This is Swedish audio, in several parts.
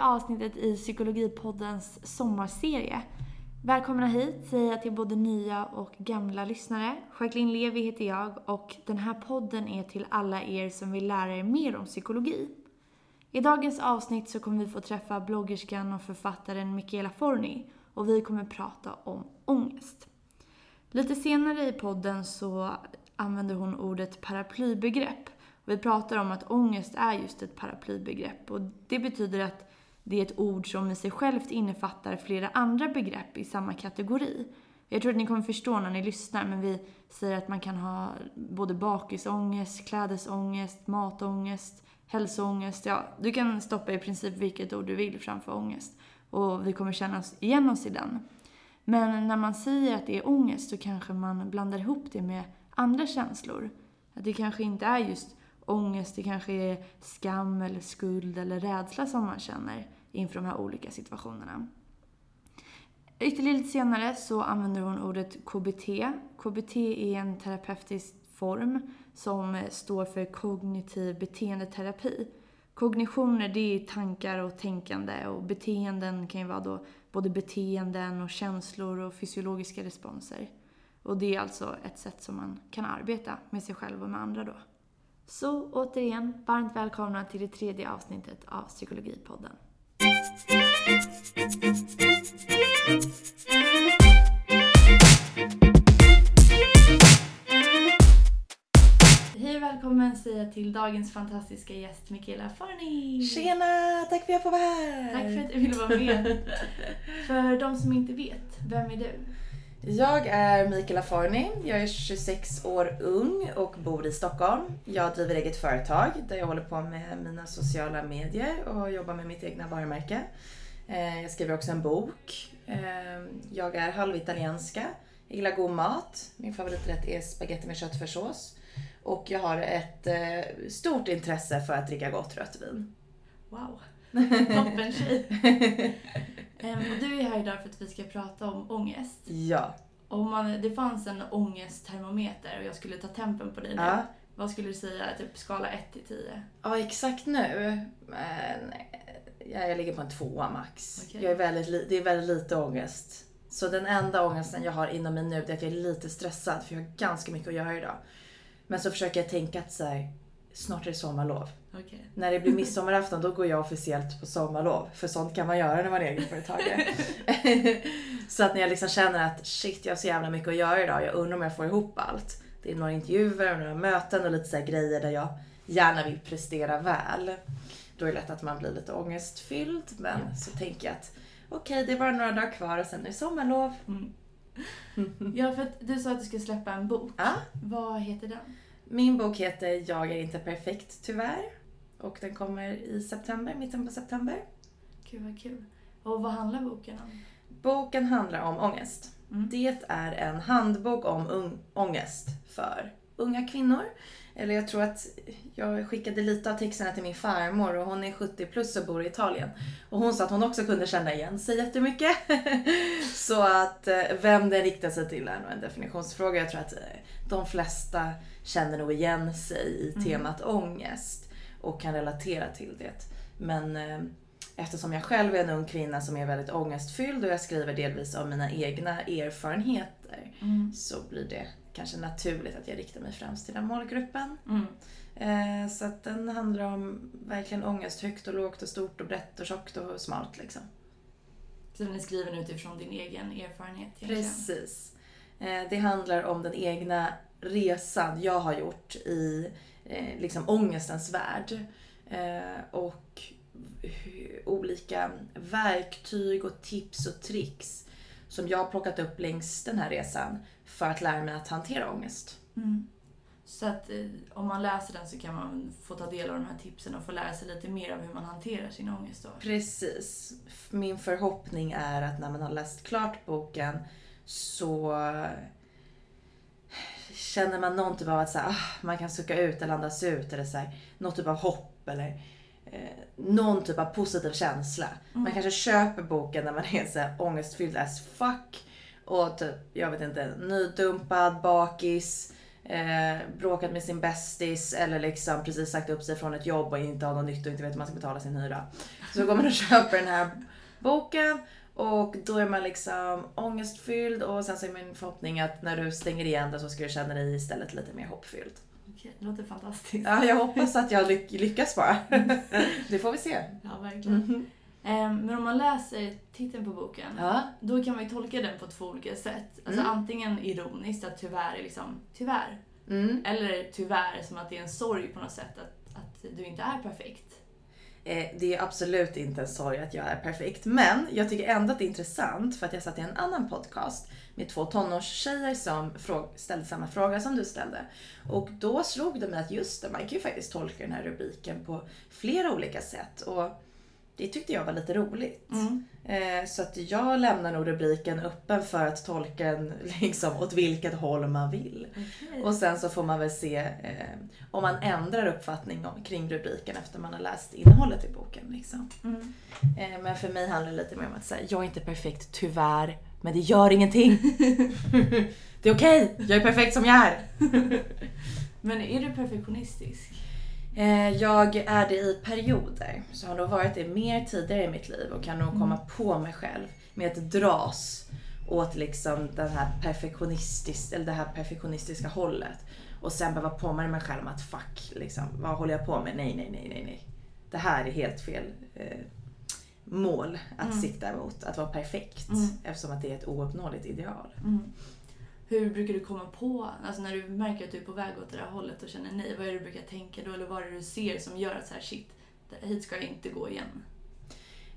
tredje avsnittet i Psykologipoddens sommarserie. Välkomna hit säger jag till både nya och gamla lyssnare. Jacqueline Levi heter jag och den här podden är till alla er som vill lära er mer om psykologi. I dagens avsnitt så kommer vi få träffa bloggerskan och författaren Michaela Forni och vi kommer prata om ångest. Lite senare i podden så använder hon ordet paraplybegrepp vi pratar om att ångest är just ett paraplybegrepp och det betyder att det är ett ord som i sig självt innefattar flera andra begrepp i samma kategori. Jag tror att ni kommer förstå när ni lyssnar, men vi säger att man kan ha både bakisångest, klädesångest, matångest, hälsoångest. Ja, du kan stoppa i princip vilket ord du vill framför ångest och vi kommer känna igen oss i den. Men när man säger att det är ångest så kanske man blandar ihop det med andra känslor. Att det kanske inte är just ångest, det kanske är skam eller skuld eller rädsla som man känner inför de här olika situationerna. Ytterligare lite senare så använder hon ordet KBT. KBT är en terapeutisk form som står för kognitiv beteendeterapi. Kognitioner det är tankar och tänkande och beteenden kan ju vara då både beteenden och känslor och fysiologiska responser. Och det är alltså ett sätt som man kan arbeta med sig själv och med andra då. Så återigen, varmt välkomna till det tredje avsnittet av Psykologipodden. Välkommen säger jag till dagens fantastiska gäst Mikaela Farni. Tjena! Tack för att jag får vara här! Tack för att du ville vara med. för de som inte vet, vem är du? Jag är Mikaela Forni. Jag är 26 år ung och bor i Stockholm. Jag driver eget företag där jag håller på med mina sociala medier och jobbar med mitt egna varumärke. Eh, jag skriver också en bok. Eh, jag är halvitalienska. Jag gillar god mat. Min favoriträtt är spagetti med köttfärssås. Och jag har ett eh, stort intresse för att dricka gott rött vin. Wow! Toppen tjej! och du är här idag för att vi ska prata om ångest. Ja. Om man, det fanns en ångesttermometer och jag skulle ta tempen på dig nu. Ja. Vad skulle du säga, typ skala 1 till 10? Ja, exakt nu. Men, ja, jag ligger på en tvåa max. Okej. Jag är väldigt, det är väldigt lite ångest. Så den enda ångesten jag har inom mig nu är att jag är lite stressad för jag har ganska mycket att göra idag. Men så försöker jag tänka att så här, snart är det sommarlov. Okej. När det blir midsommarafton då går jag officiellt på sommarlov. För sånt kan man göra när man är egenföretagare. så att när jag liksom känner att shit jag har så jävla mycket att göra idag. Jag undrar om jag får ihop allt. Det är några intervjuer och några möten och lite så grejer där jag gärna vill prestera väl. Då är det lätt att man blir lite ångestfylld. Men så tänker jag att okej det är bara några dagar kvar och sen är det sommarlov. Mm. Ja, för att du sa att du skulle släppa en bok. Ja. Vad heter den? Min bok heter Jag är inte perfekt tyvärr. Och den kommer i september, mitten på september. Gud vad kul. Och vad handlar boken om? Boken handlar om ångest. Mm. Det är en handbok om ångest för unga kvinnor. Eller jag tror att jag skickade lite av texterna till min farmor och hon är 70 plus och bor i Italien. Och hon sa att hon också kunde känna igen sig jättemycket. Så att eh, vem den riktar sig till är nog en definitionsfråga. Jag tror att eh, de flesta känner nog igen sig i Mm. temat ångest och kan relatera till det. Men eh, eftersom jag själv är en ung kvinna som är väldigt ångestfylld och jag skriver delvis av mina egna erfarenheter Mm. så blir det kanske naturligt att jag riktar mig främst till den målgruppen. Mm. Eh, så att den handlar om verkligen ångest, högt och lågt och stort och brett och tjockt och smalt liksom. Så den är skriven utifrån din egen erfarenhet egentligen? Precis. Eh, det handlar om den egna resan jag har gjort i eh, liksom ångestens värld. Eh, och olika verktyg och tips och tricks som jag har plockat upp längs den här resan för att lära mig att hantera ångest. Mm. Så att eh, om man läser den så kan man få ta del av de här tipsen och få lära sig lite mer av hur man hanterar sin ångest då. Precis. Min förhoppning är att när man har läst klart boken så känner man någon typ av att så här, ah, man kan sucka ut eller andas ut eller så här, någon typ av hopp eller eh, någon typ av positiv känsla. Man kanske köper boken när man är så här ångestfylld as fuck och typ, jag vet inte, nydumpad, bakis, eh, bråkat med sin bästis eller liksom precis sagt upp sig från ett jobb och inte har någon nytta och inte vet hur man ska betala sin hyra. Så går man och köper den här boken och då är man liksom ångestfylld och sen så är min förhoppning att när du stänger igen det så ska du känna dig istället lite mer hoppfylld. Okej, det låter fantastiskt. Ja, jag hoppas att jag lyck lyckas bara. det får vi se. Ja, verkligen. Mhm. Ehm, men om man läser titeln på boken, Ja. då kan man ju tolka den på två olika sätt. Alltså Mm. antingen ironiskt, att tyvärr är liksom tyvärr. Mm. Eller tyvärr som att det är en sorg på något sätt att, att du inte är perfekt. Eh, det är absolut inte en sorg att jag är perfekt. Men jag tycker ändå att det är intressant för att jag satt i en annan podcast med två tonårstjejer som ställde samma fråga som du ställde. Och då slog det mig att just det, man kan ju faktiskt tolka den här rubriken på flera olika sätt. Och det tyckte jag var lite roligt. Mm. Eh, så att jag lämnar nog rubriken öppen för att tolka den liksom åt vilket håll man vill. Okej. Och sen så får man väl se eh, om man ändrar uppfattning om, kring rubriken efter man har läst innehållet i boken. Liksom. Mm. Eh, men för mig handlar det lite mer om att säga, jag är inte perfekt tyvärr, men det gör ingenting. det är okej, jag är perfekt som jag är. Men är du perfektionistisk? Eh, jag är det i perioder, så har nog varit det mer tidigare i mitt liv och kan nog komma på mig själv med att dras åt liksom den här perfektionistis, eller det här perfektionistiska hållet. Och sen behöva påminna mig själv om att fuck, liksom, vad håller jag på med? Nej, nej, nej, nej, nej. Det här är helt fel eh, mål att Mm. sikta mot, att vara perfekt. Mm. Eftersom att det är ett ouppnåeligt ideal. Mm. Hur brukar du komma på, alltså när du märker att du är på väg åt det där hållet och känner nej, vad är det du brukar tänka då? Eller vad är det du ser som gör att så här, shit, hit ska jag inte gå igen?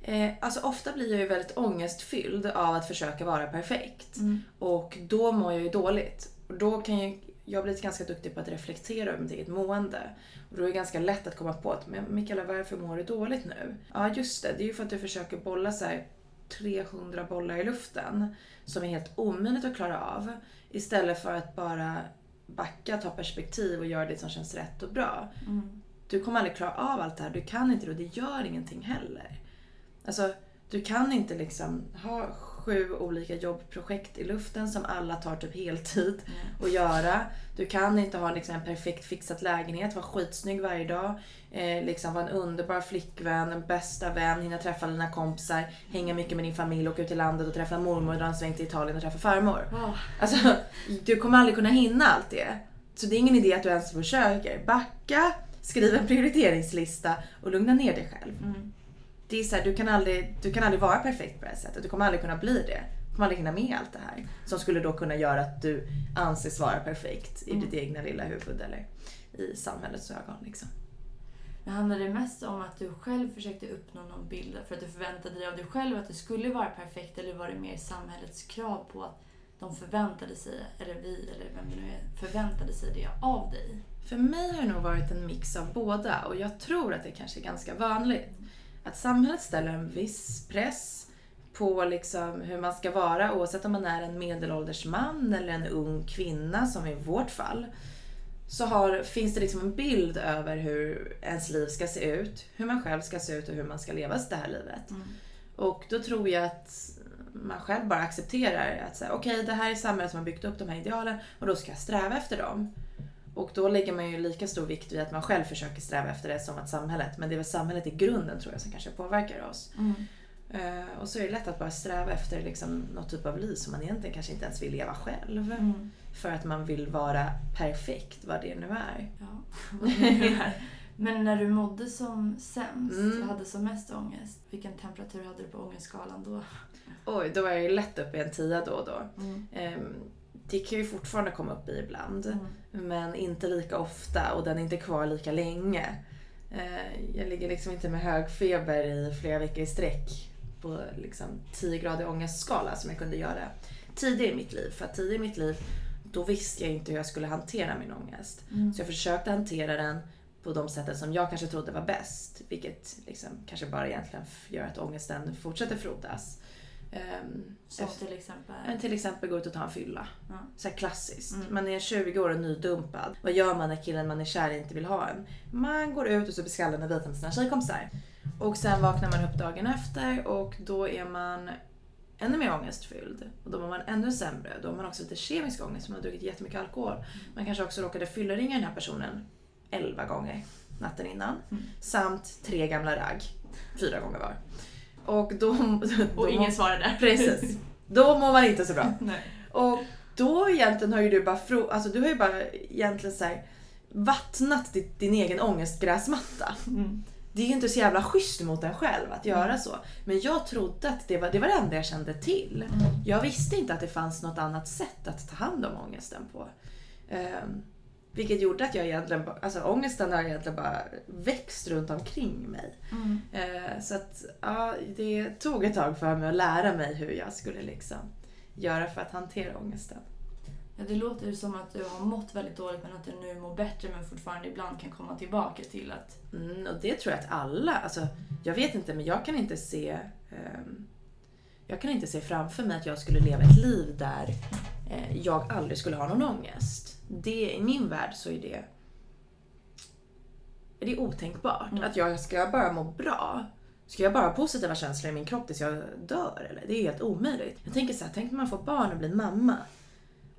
Eh, alltså ofta blir jag ju väldigt ångestfylld av att försöka vara perfekt. Mm. Och då mår jag ju dåligt. Och då kan jag, jag har blivit ganska duktig på att reflektera över mitt eget mående. Och då är det ganska lätt att komma på att, men Mikaela varför mår du dåligt nu? Ja just det, det är ju för att du försöker bolla så här 300 bollar i luften. Som är helt omöjligt att klara av. Istället för att bara backa, ta perspektiv och göra det som känns rätt och bra. Mm. Du kommer aldrig klara av allt det här. Du kan inte det och det gör ingenting heller. Alltså, du kan inte liksom ha sju olika jobbprojekt i luften som alla tar typ heltid att göra. Du kan inte ha liksom en perfekt fixad lägenhet, vara skitsnygg varje dag, eh, liksom vara en underbar flickvän, en bästa vän, hinna träffa dina kompisar, hänga mycket med din familj, åka ut i landet och träffa mormor, dra en sväng till Italien och träffa farmor. Wow. Alltså, du kommer aldrig kunna hinna allt det. Så det är ingen idé att du ens försöker. Backa, skriv en prioriteringslista och lugna ner dig själv. Mm. Det är så här, du, kan aldrig, du kan aldrig vara perfekt på det här sättet. Du kommer aldrig kunna bli det. Du kommer aldrig hinna med allt det här. Som skulle då kunna göra att du anses vara perfekt i Mm. ditt egna lilla huvud eller i samhällets ögon. Liksom. Men handlar det mest om att du själv försökte uppnå någon bild för att du förväntade dig av dig själv att du skulle vara perfekt eller var det mer samhällets krav på att de förväntade sig, eller vi eller vem det nu är, förväntade sig det av dig? För mig har det nog varit en mix av båda och jag tror att det kanske är ganska vanligt. Att samhället ställer en viss press på liksom hur man ska vara oavsett om man är en medelålders man eller en ung kvinna som i vårt fall. Så har, finns det liksom en bild över hur ens liv ska se ut, hur man själv ska se ut och hur man ska leva det här livet. Mm. Och då tror jag att man själv bara accepterar att okej det här är samhället som har byggt upp de här idealen och då ska jag sträva efter dem. Och då lägger man ju lika stor vikt vid att man själv försöker sträva efter det som att samhället, men det är väl samhället i grunden tror jag som kanske påverkar oss. Mm. Eh, och så är det lätt att bara sträva efter liksom något typ av liv som man egentligen kanske inte ens vill leva själv. Mm. För att man vill vara perfekt, vad det nu är. Ja? Men när du mådde som sämst Mm. och hade som mest ångest, vilken temperatur hade du på ångestskalan då? Oj, då är jag ju lätt uppe i en tia då och då. Mm. Ehm, det kan ju fortfarande komma upp i ibland. Mm. Men inte lika ofta och den är inte kvar lika länge. Eh, Jag ligger liksom inte med hög feber i flera veckor i sträck på liksom 10 grader ångestskala som jag kunde göra tidigare i mitt liv. För att tidigare i mitt liv då visste jag inte hur jag skulle hantera min ångest. Mm. Så jag försökte hantera den på de sättet som jag kanske trodde var bäst. Vilket liksom kanske bara egentligen gör att ångesten fortsätter frodas. Som efter- till exempel... till exempel gå ut och ta en fylla. Ja. Så klassiskt. Mm. Man är 20 år och nydumpad. Vad gör man när killen man är kär i inte vill ha en? Man går ut och så blir skallen vita med sina tjejkompisar. Och sen vaknar man upp dagen efter och då är man ännu mer ångestfylld. Och då mår man ännu sämre. Då har man också lite kemisk ångest för man har druckit jättemycket alkohol. Man kanske också råkade fylleringa den här personen 11 gånger natten innan. Mm. Samt tre gamla ragg. Fyra gånger var. Och då... då Och ingen svarade. Precis. Då mår man inte så bra. Nej. Och då egentligen har ju du bara, fro, alltså du har ju bara egentligen så här vattnat din, din egen ångestgräsmatta. Mm. Det är ju inte så jävla schysst mot en själv att göra så. Men jag trodde att det var det, var det enda jag kände till. Mm. Jag visste inte att det fanns något annat sätt att ta hand om ångesten på. Ehm, vilket gjorde att jag egentligen, alltså ångesten har egentligen bara växt runt omkring mig. Mm. Eh, så att ja, det tog ett tag för mig att lära mig hur jag skulle liksom göra för att hantera ångesten. Ja, det låter ju som att du har mått väldigt dåligt men att du nu mår bättre men fortfarande ibland kan komma tillbaka till att... Mm, och det tror jag att alla, alltså jag vet inte men jag kan inte se ehm, jag kan inte se framför mig att jag skulle leva ett liv där eh, jag aldrig skulle ha någon ångest. Det, I min värld så är det är det otänkbart. Mm. Att jag ska bara må bra. Ska jag bara ha positiva känslor i min kropp tills jag dör? Eller? Det är helt omöjligt. Jag tänker så här, tänk när man får barn och blir mamma.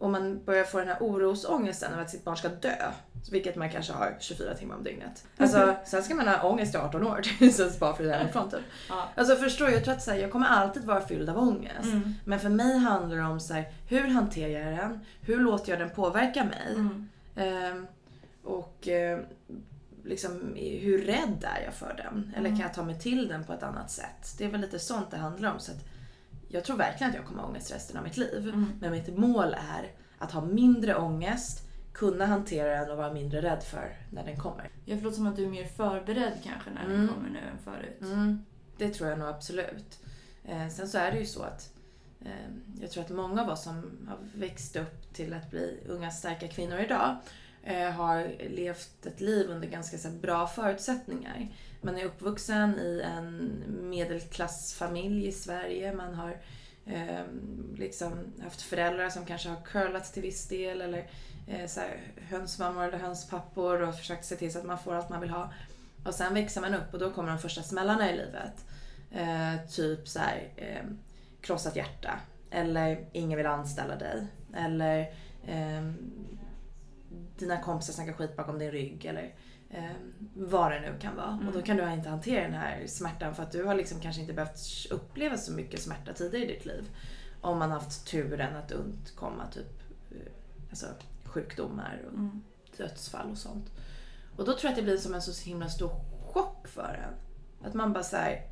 Och man börjar få den här orosångesten över att sitt barn ska dö. Vilket man kanske har 24 timmar om dygnet. Alltså, sen ska man ha ångest i 18 år ens barn flyttar hemifrån typ. Ja. Alltså förstår jag, jag tror att så här, jag kommer alltid vara fylld av ångest. Mm. Men för mig handlar det om så här, hur hanterar jag den? Hur låter jag den påverka mig? Mm. Ehm, och eh, liksom, hur rädd är jag för den? Eller kan jag ta mig till den på ett annat sätt? Det är väl lite sånt det handlar om. Så att jag tror verkligen att jag kommer ha ångest resten av mitt liv. Mm. Men mitt mål är att ha mindre ångest, kunna hantera den och vara mindre rädd för när den kommer. Jag låter som att du är mer förberedd kanske när den Mm. kommer nu än förut. Mm, det tror jag nog absolut. Eh, sen så är det ju så att eh, jag tror att många av oss som har växt upp till att bli unga starka kvinnor idag eh, har levt ett liv under ganska så bra förutsättningar. Man är uppvuxen i en medelklassfamilj i Sverige. Man har eh, liksom haft föräldrar som kanske har curlat till viss del eller eh, så här, hönsmammor eller hönspappor och försökt se till så att man får allt man vill ha. Och sen växer man upp och då kommer de första smällarna i livet. Eh, typ så här, eh, krossat hjärta. Eller ingen vill anställa dig. Eller eh, dina kompisar snackar skit bakom din rygg. Eller eh, vad det nu kan vara. Mm. Och då kan du inte hantera den här smärtan för att du har liksom kanske inte behövt uppleva så mycket smärta tidigare i ditt liv. Om man haft turen att undkomma typ eh, alltså, sjukdomar och Mm. dödsfall och sånt. Och då tror jag att det blir som en så himla stor chock för en. Att man bara säger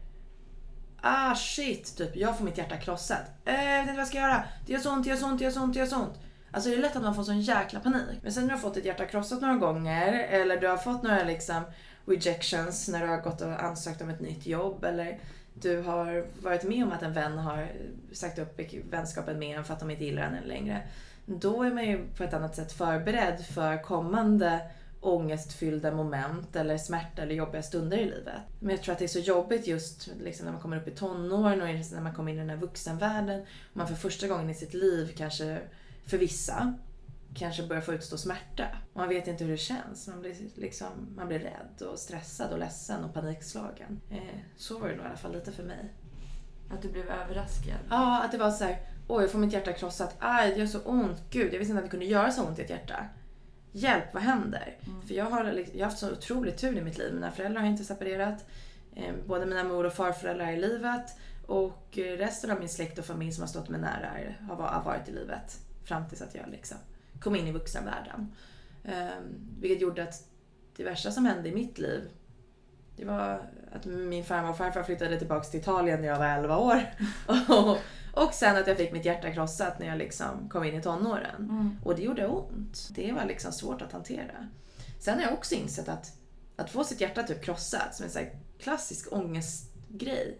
Ah shit, typ jag får mitt hjärta krossat. Eh, jag vet inte vad jag ska göra. Det gör så ont, det gör så ont, det gör så ont, det gör så ont. Alltså det är lätt att man får sån jäkla panik. Men sen när du har fått ditt hjärta krossat några gånger eller du har fått några liksom rejections när du har gått och ansökt om ett nytt jobb eller du har varit med om att en vän har sagt upp vänskapen med en för att de inte gillar en längre. Då är man ju på ett annat sätt förberedd för kommande ångestfyllda moment eller smärta eller jobbiga stunder i livet. Men jag tror att det är så jobbigt just liksom när man kommer upp i tonåren och när man kommer in i den här vuxenvärlden. Och man för första gången i sitt liv kanske, för vissa, kanske börjar få utstå smärta. Man vet inte hur det känns. Man blir, liksom, man blir rädd och stressad och ledsen och panikslagen. Eh, så var det nog i alla fall lite för mig. Att du blev överraskad. Ja, att det var så här, oj jag får mitt hjärta krossat, aj det gör så ont, gud jag visste inte att det kunde göra så ont i ett hjärta. Hjälp, vad händer? Mm. För jag har, liksom- jag har haft så otroligt tur i mitt liv. Mina föräldrar har inte separerat. Eh, Både mina mor och farföräldrar i livet och eh, resten av min släkt och familj som har stått mig nära är- har varit i livet. Fram tills att jag liksom kom in i vuxenvärlden. Eh, Vilket gjorde att det värsta som hände i mitt liv det var att min farmor och farfar flyttade tillbaka till Italien när jag var 11 år. och, och sen att jag fick mitt hjärta krossat när jag liksom kom in i tonåren. Mm. Och det gjorde ont. Det var liksom svårt att hantera. Sen har jag också insett att, att få sitt hjärta typ krossat som en sån klassisk ångestgrej.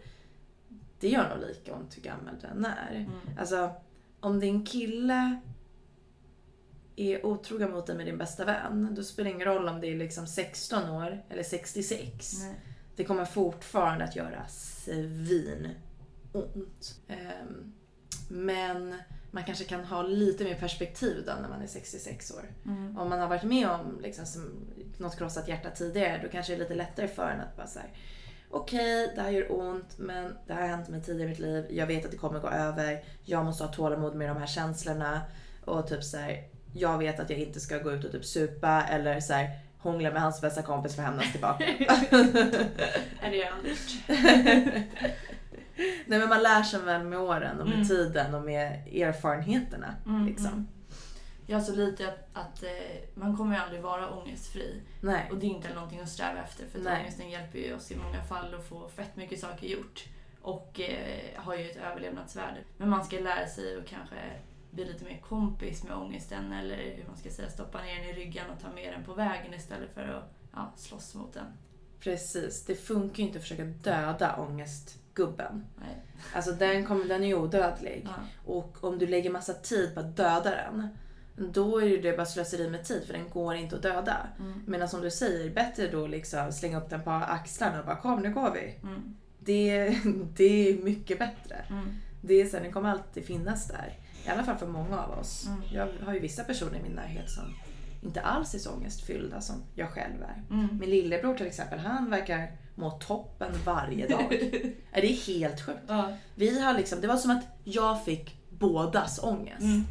Det gör nog lika ont hur gammal den är. Mm. Alltså, om din kille är otrogen mot dig med din bästa vän, då spelar det ingen roll om det är liksom 16 år eller 66. Nej. Det kommer fortfarande att göra svin ont. Ehm, men man kanske kan ha lite mer perspektiv då när man är 66 år. Mm. Om man har varit med om liksom, som, något krossat hjärta tidigare då kanske det är lite lättare för en att bara så här, okej, det här gör ont, men det här har hänt mig tidigare i mitt liv. Jag vet att det kommer gå över. Jag måste ha tålamod med de här känslorna. Och typ så här, jag vet att jag inte ska gå ut och typ supa eller så här, hångla med hans bästa kompis för att hämnas tillbaka. Är det jag aldrig gjort. Nej men man lär sig väl med åren och med Mm. tiden och med erfarenheterna. Mm, liksom. Mm. Ja, så lite att, att eh, man kommer ju aldrig vara ångestfri. Nej. Och det är inte någonting att sträva efter för att Nej. ångesten hjälper ju oss i många fall att få fett mycket saker gjort. Och eh, har ju ett överlevnadsvärde. Men man ska lära sig att kanske bli lite mer kompis med ångesten eller hur man ska säga, stoppa ner den i ryggen och ta med den på vägen istället för att ja, slåss mot den. Precis. Det funkar ju inte att försöka döda ångestgubben. Nej. Alltså den, kommer, den är ju odödlig. Ja. Och om du lägger massa tid på att döda den, då är det bara slöseri med tid för den går inte att döda. Mm. Men som du säger, bättre då liksom slänga upp den på axlarna och bara kom nu går vi. Mm. Det, det är mycket bättre. Mm. Det är så här, den kommer alltid finnas där. I alla fall för många av oss. Mm. Jag har ju vissa personer i min närhet som inte alls är så ångestfyllda som jag själv är. Mm. Min lillebror till exempel, han verkar må toppen varje dag. Det är helt sjukt. Ja. Vi har liksom, det var som att jag fick bådas ångest.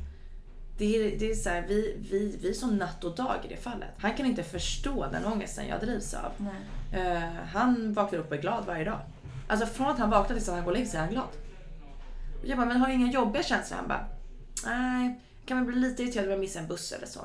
Det är, det är så här, vi, vi, vi är som natt och dag i det fallet. Han kan inte förstå den ångesten jag drivs av. Eh, han vaknar upp och är glad varje dag. Alltså från att han vaknar tills att han går och lägger sig är han glad. Och jag bara, men har du inga jobbiga känslor? Han bara, nej, kan väl bli lite irriterad om jag missar en buss eller så.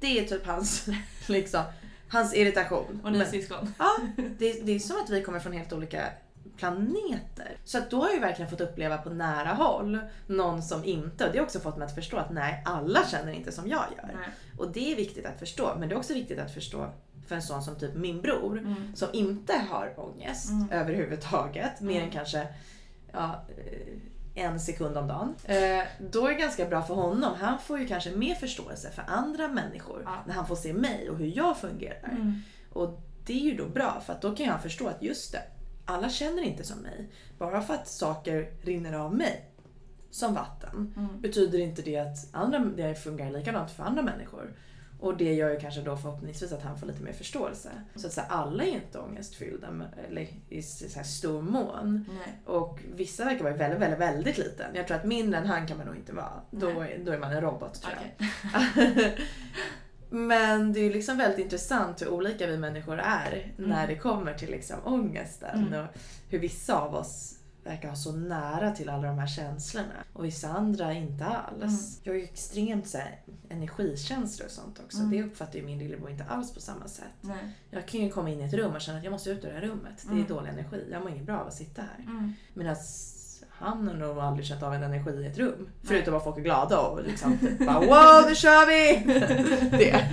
Det är typ hans, liksom, hans irritation. Och ni Men- syskon? Ja, det, det är som att vi kommer från helt olika planeter. Så att då har jag ju verkligen fått uppleva på nära håll någon som inte, och det har också fått mig att förstå att nej, alla känner inte som jag gör. Nej. Och det är viktigt att förstå, men det är också viktigt att förstå för en sån som typ min bror Mm. som inte har ångest Mm. överhuvudtaget, mer än Mm. kanske ja, eh, en sekund om dagen. Eh, då är det ganska bra för honom. Han får ju kanske mer förståelse för andra människor Ja. när han får se mig och hur jag fungerar. Mm. Och det är ju då bra för att då kan han förstå att just det, alla känner inte som mig. Bara för att saker rinner av mig som vatten Mm. betyder inte det att andra, det fungerar likadant för andra människor. Och det gör ju kanske då förhoppningsvis att han får lite mer förståelse. Så att så här, alla är inte ångestfyllda eller i så här stor mån. Nej. Och vissa verkar vara väldigt, väldigt, väldigt liten. Jag tror att mindre än han kan man nog inte vara. Då, då är man en robot tror jag. Okej. Men det är liksom väldigt intressant hur olika vi människor är när Mm. det kommer till liksom ångesten. Mm. Och hur vissa av oss verkar ha så nära till alla de här känslorna. Och vissa andra inte alls. Mm. Jag har ju extremt så här, energikänslor och sånt också. Mm. Det uppfattar ju min lillebror inte alls på samma sätt. Nej. Jag kan ju komma in i ett rum och känna att jag måste ut ur det här rummet. Det är Mm. dålig energi. Jag mår inget bra av att sitta här. Mm. Medan han har nog aldrig känt av en energi i ett rum. Förutom att folk är glada och liksom typ bara wow nu kör vi! det.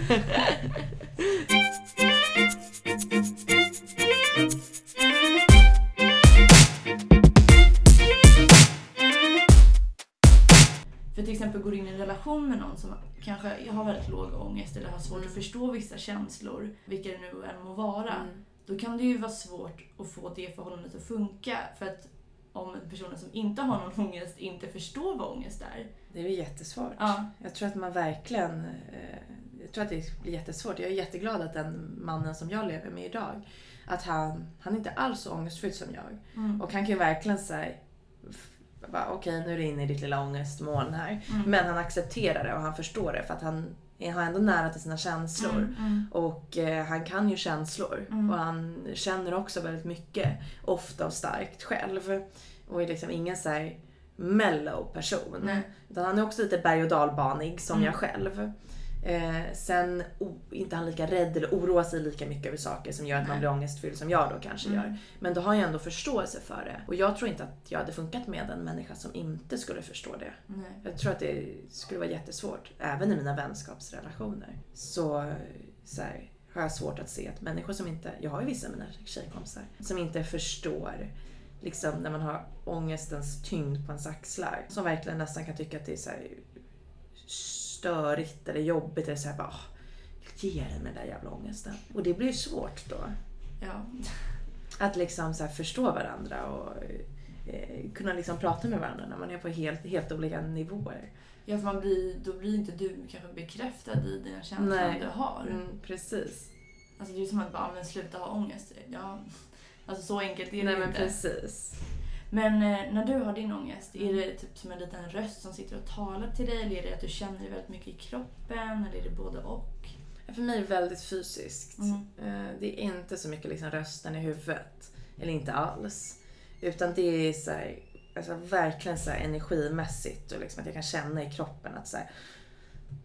För till exempel går in i en relation med någon som kanske har väldigt låg ångest eller har svårt Mm. att förstå vissa känslor, vilka det nu än må vara. Mm. Då kan det ju vara svårt att få det förhållandet att funka. För att om personen som inte har någon ångest inte förstår vad ångest är. Det är ju jättesvårt. Ja. Jag tror att man verkligen... eh, Jag tror att det blir jättesvårt. Jag är jätteglad att den mannen som jag lever med idag, att han, han är inte alls så ångestfylld som jag. Mm. Och han kan ju verkligen säga okej nu är du inne i ditt lilla ångestmoln här. Mm. Men han accepterar det och han förstår det för att han har ändå nära till sina känslor. Mm. Mm. Och eh, han kan ju känslor. Mm. Och han känner också väldigt mycket. Ofta och starkt själv. Och är liksom ingen så här mellow person. Nej. Utan han är också lite berg och dalbanig som Mm. jag själv. Eh, sen o- inte han lika rädd eller oroar sig lika mycket över saker som gör att man Nej. blir ångestfylld som jag då kanske Mm. gör. Men då har jag ändå förståelse för det. Och jag tror inte att jag hade funkat med en människa som inte skulle förstå det. Nej. Jag tror att det skulle vara jättesvårt, även i mina vänskapsrelationer. Så, så här, har jag svårt att se att människor som inte, jag har ju vissa av mina tjejkompisar, som inte förstår liksom när man har ångestens tyngd på ens axlar. Som verkligen nästan kan tycka att det är så här störigt eller jobbigt eller så här bara "Åh, Ge dig med den där jävla ångesten. Och det blir ju svårt då. Ja. Att liksom så förstå varandra och eh, kunna liksom prata med varandra när man är på helt, helt olika nivåer. ja, för man blir, då blir inte du kanske bekräftad i dina känslor Nej. du har. Mm, precis. Alltså det är som att bara, men sluta ha ångest. Ja. Alltså så enkelt är det Nej ju men inte. precis. Men eh, när du har din ångest, är Mm. det typ som en liten röst som sitter och talar till dig? Eller är det att du känner det väldigt mycket i kroppen? Eller är det både och? För mig är det väldigt fysiskt. Mm. Eh, Det är inte så mycket liksom rösten i huvudet. Eller inte alls. Utan det är så här, alltså verkligen så energimässigt och liksom att jag kan känna i kroppen att så här,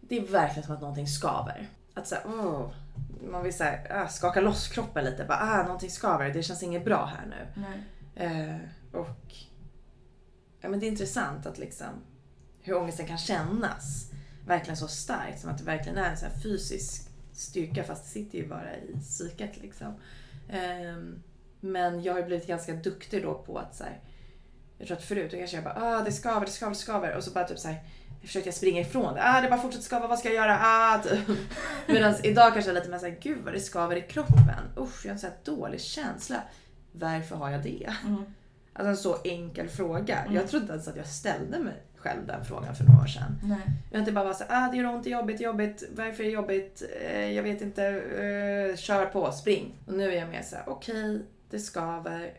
det är verkligen som att någonting skaver. Att så här, åh, man vill så här, ah, skaka loss kroppen lite. Bara, ah, någonting skaver, det känns inget bra här nu. Nej. Och ja, men det är intressant att liksom hur ångesten kan kännas verkligen så starkt. Som att det verkligen är en så här fysisk styrka fast det sitter ju bara i psyket. Liksom. Ehm, men jag har blivit ganska duktig då på att så här, jag tror att förut då kanske jag bara ah, det skaver, det skaver, det skaver och så bara typ så här, jag försökte springa ifrån det. Ah, det bara fortsätter skava, vad ska jag göra? Ah, typ. Medan idag kanske jag är lite mer såhär, gud vad det skaver i kroppen. Usch, jag har en sån här dålig känsla. Varför har jag det? Mm. Alltså en så enkel fråga. Mm. Jag trodde inte ens att jag ställde mig själv den frågan för några år sedan. Nej. Jag inte bara var så ah det gör ont, det är jobbigt, jobbigt, varför är det jobbigt, eh, jag vet inte, eh, kör på, spring. Och nu är jag mer såhär, okej, det skaver,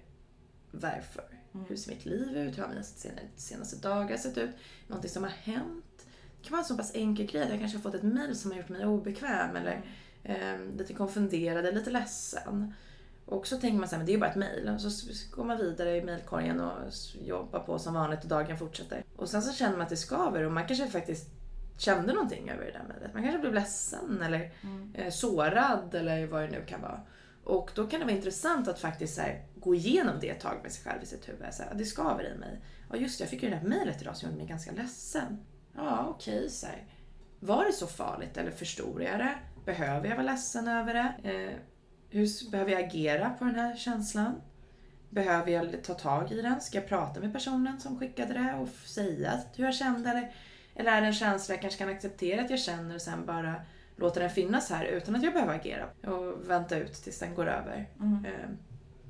varför? Mm. Hur ser mitt liv ut? Hur har mina senaste, senaste dagar sett ut? Någonting som har hänt? Det kan vara en så pass enkel grej att jag kanske har fått ett mail som har gjort mig obekväm eller eh, lite konfunderad eller lite ledsen. Och så tänker man så här, men det är ju bara ett. Och så går man vidare i mailkorgen och jobbar på som vanligt och dagen fortsätter. Och sen så känner man att det skaver och man kanske faktiskt kände någonting över det där mejlet. Man kanske blev ledsen eller Mm. eh, sårad eller vad det nu kan vara. Och då kan det vara intressant att faktiskt här, gå igenom det ett tag med sig själv i sitt huvud. Så här, det skaver i mig. Ja just det, jag fick ju det där mejlet idag som gjorde mig ganska ledsen. Ja okej, så här. Var det så farligt eller förstod jag det? Behöver jag vara ledsen över det? Eh, hur behöver jag agera på den här känslan? Behöver jag ta tag i den? Ska jag prata med personen som skickade det och säga hur jag kände? Eller, eller är det en känsla jag kanske kan acceptera att jag känner och sen bara låta den finnas här utan att jag behöver agera och vänta ut tills den går över. Mm. Eh,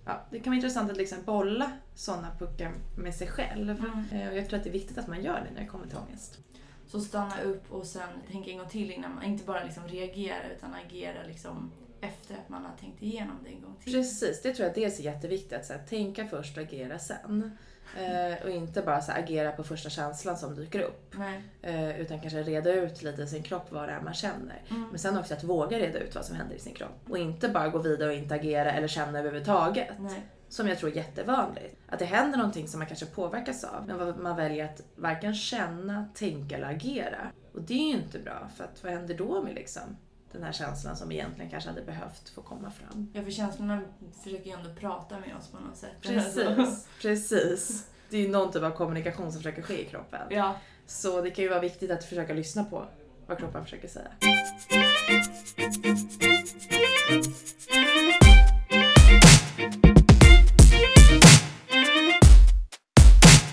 Ja, det kan vara intressant att liksom bolla sådana puckar med sig själv. Mm. Eh, Och jag tror att det är viktigt att man gör det när det kommer till ångest. Så stanna upp och sen tänka en gång till innan man, inte bara liksom reagera utan agera liksom efter att man har tänkt igenom det en gång till. Precis, det tror jag dels är jätteviktigt. Att så här, tänka först och agera sen. Eh, och inte bara så här, agera på första känslan som dyker upp. Eh, utan kanske reda ut lite i sin kropp vad det är man känner. Mm. Men sen också att våga reda ut vad som händer i sin kropp. Och inte bara gå vidare och inte agera eller känna överhuvudtaget. Nej. Som jag tror är jättevanligt. Att det händer någonting som man kanske påverkas av. Men man väljer att varken känna, tänka eller agera. Och det är ju inte bra. För att vad händer då med liksom den här känslan som egentligen kanske hade behövt få komma fram? Ja, för känslorna försöker ju ändå prata med oss på något sätt. Precis, precis. Det är ju någon typ av kommunikation som försöker ske i kroppen. Ja. Så det kan ju vara viktigt att försöka lyssna på vad kroppen försöker säga.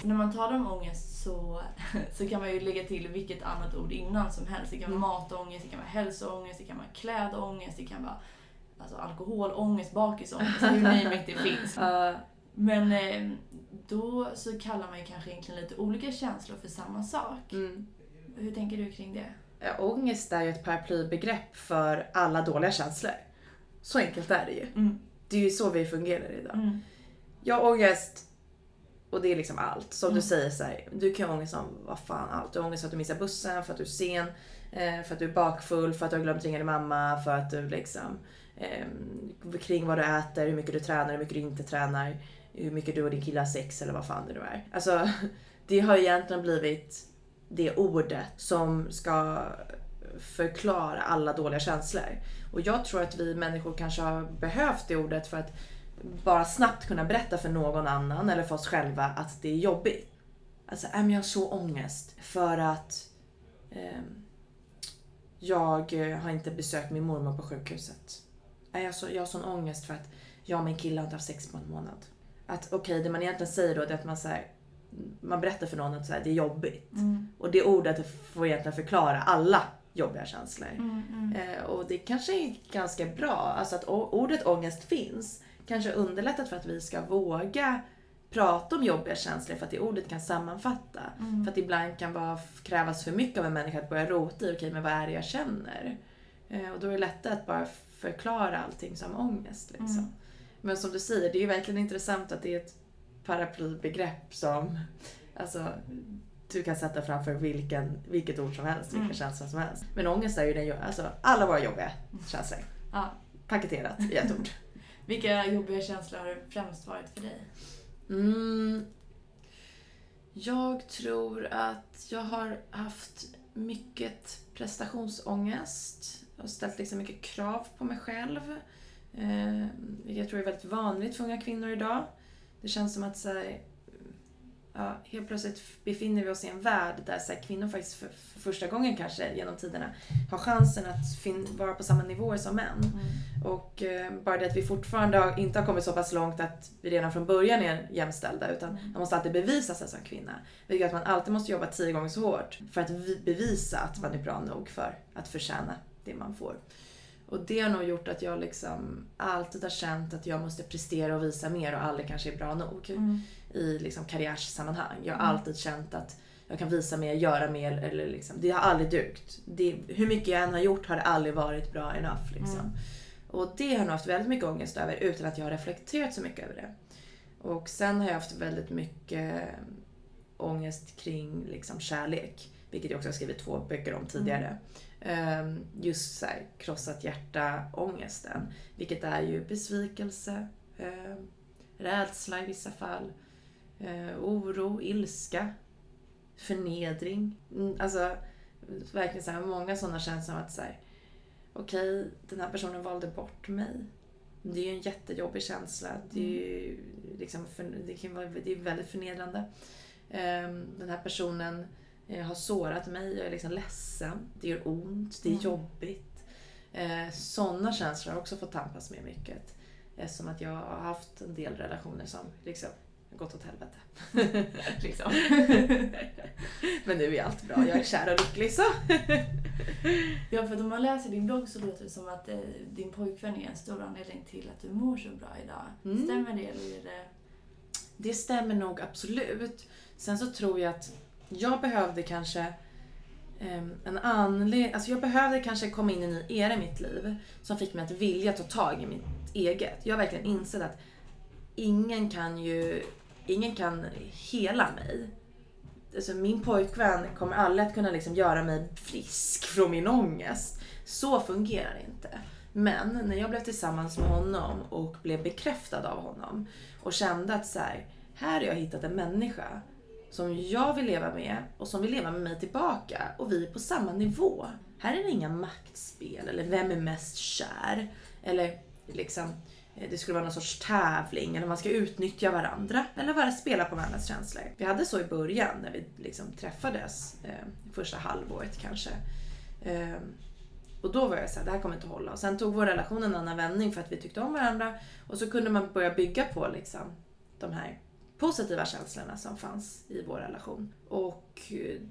När man talar om ångest så, så kan man ju lägga till vilket annat ord innan som helst. Det kan vara matångest, det kan vara hälsoångest, det kan vara klädångest, det kan vara alltså, alkoholångest, bakisångest, hur name it det finns. Uh, Men eh, då så kallar man ju kanske egentligen lite olika känslor för samma sak. mm. Hur tänker du kring det? Ja, ångest är ju ett paraplybegrepp för alla dåliga känslor. Så enkelt är det ju. Mm. Det är ju så vi fungerar idag. Mm. Jag har ångest och det är liksom allt. Som Mm. du säger så här, du kan ha ångest om vad fan allt. Du har ångest för att du missar bussen, för att du är sen, eh, för att du är bakfull, för att du har glömt ringa din mamma, för att du liksom eh, kring vad du äter, hur mycket du tränar, hur mycket du inte tränar, hur mycket du och din kille har sex eller vad fan det nu är. Alltså, det har egentligen blivit det ordet som ska förklara alla dåliga känslor. Och jag tror att vi människor kanske har behövt det ordet för att bara snabbt kunna berätta för någon annan eller för oss själva att det är jobbigt. Alltså, men jag har så ångest för att ehm, jag eh, har inte besökt min mormor på sjukhuset. Äh, jag, har så, jag har sån ångest för att jag och min kille har inte haft sex på en månad. Att okej, det man egentligen säger då det är att man, så här, man berättar för någon att så här, det är jobbigt. Mm. Och det ordet får egentligen förklara alla jobbiga känslor. Mm. Mm. Eh, och det kanske är ganska bra, alltså att ordet ångest finns. Kanske underlättat för att vi ska våga prata om jobbiga känslor för att det ordet kan sammanfatta. Mm. För att ibland kan vara, krävas för mycket av en människa att börja rota i, okej men vad är det jag känner? Eh, och då är det lättare att bara förklara allting som ångest. Liksom. Mm. Men som du säger, det är ju verkligen intressant att det är ett paraplybegrepp som alltså, du kan sätta framför vilken, vilket ord som helst, vilken mm. känsla som helst. Men ångest är ju den, alltså alla våra jobbiga känslor. Ja. Paketerat i ett ord. Vilka jobbiga känslor har det främst varit för dig? Mm, jag tror att jag har haft mycket prestationsångest och ställt liksom mycket krav på mig själv. Eh, vilket jag tror är väldigt vanligt för unga kvinnor idag. Det känns som att så här, ja, helt plötsligt befinner vi oss i en värld där så här, kvinnor faktiskt för, för, första gången kanske genom tiderna har chansen att fin- vara på samma nivåer som män. Mm. Och eh, bara det att vi fortfarande har, inte har kommit så pass långt att vi redan från början är jämställda utan mm. man måste alltid bevisa sig som kvinna. Vilket gör att man alltid måste jobba tio gånger så hårt för att bevisa att man är bra nog för att förtjäna det man får. Och det har nog gjort att jag liksom alltid har känt att jag måste prestera och visa mer och aldrig kanske är bra nog. Mm i liksom karriärssammanhang. Jag har mm. alltid känt att jag kan visa mer, göra mer. Eller liksom, det har aldrig dugt. Det, hur mycket jag än har gjort har det aldrig varit bra enough. Liksom. Mm. Och det har jag nog haft väldigt mycket ångest över utan att jag har reflekterat så mycket över det. Och sen har jag haft väldigt mycket ångest kring liksom, kärlek. Vilket jag också har skrivit två böcker om tidigare. Mm. Just så här, krossat hjärta-ångesten. Vilket är ju besvikelse, ehm, rädsla i vissa fall eh, oro, ilska, förnedring. Mm, alltså verkligen så här, många sådana känslor att säga okej, okay, den här personen valde bort mig. Det är ju en jättejobbig känsla. Det är ju liksom, det kan vara, det är väldigt förnedrande. Um, den här personen uh, har sårat mig, jag är liksom ledsen, det gör ont, det är mm. jobbigt. Uh, sådana känslor har jag också fått tampas med mycket. Eftersom att jag har haft en del relationer som liksom gått åt helvete. liksom. Men nu är allt bra, jag är kär och lycklig så. ja, för om man läser din blogg så låter det som att eh, din pojkvän är en stor anledning till att du mår så bra idag. Mm. Stämmer det eller är det... Det stämmer nog absolut. Sen så tror jag att jag behövde kanske um, en anledning, alltså jag behövde kanske komma in i en ny era i mitt liv som fick mig att vilja ta tag i mitt eget. Jag har verkligen insett att ingen kan ju ingen kan hela mig. Alltså min pojkvän kommer aldrig att kunna liksom göra mig frisk från min ångest. Så fungerar det inte. Men när jag blev tillsammans med honom och blev bekräftad av honom och kände att så här, här har jag hittat en människa som jag vill leva med och som vill leva med mig tillbaka och vi är på samma nivå. Här är det inga maktspel eller vem är mest kär eller liksom Eh, det skulle vara någon sorts tävling eller man ska utnyttja varandra eller bara spela på varandras känslor. Vi hade så i början när vi liksom träffades, eh, första halvåret kanske. Eh, och då var jag såhär, det här kommer inte hålla. Och sen tog vår relation en annan vändning för att vi tyckte om varandra och så kunde man börja bygga på liksom de här positiva känslorna som fanns i vår relation. Och eh,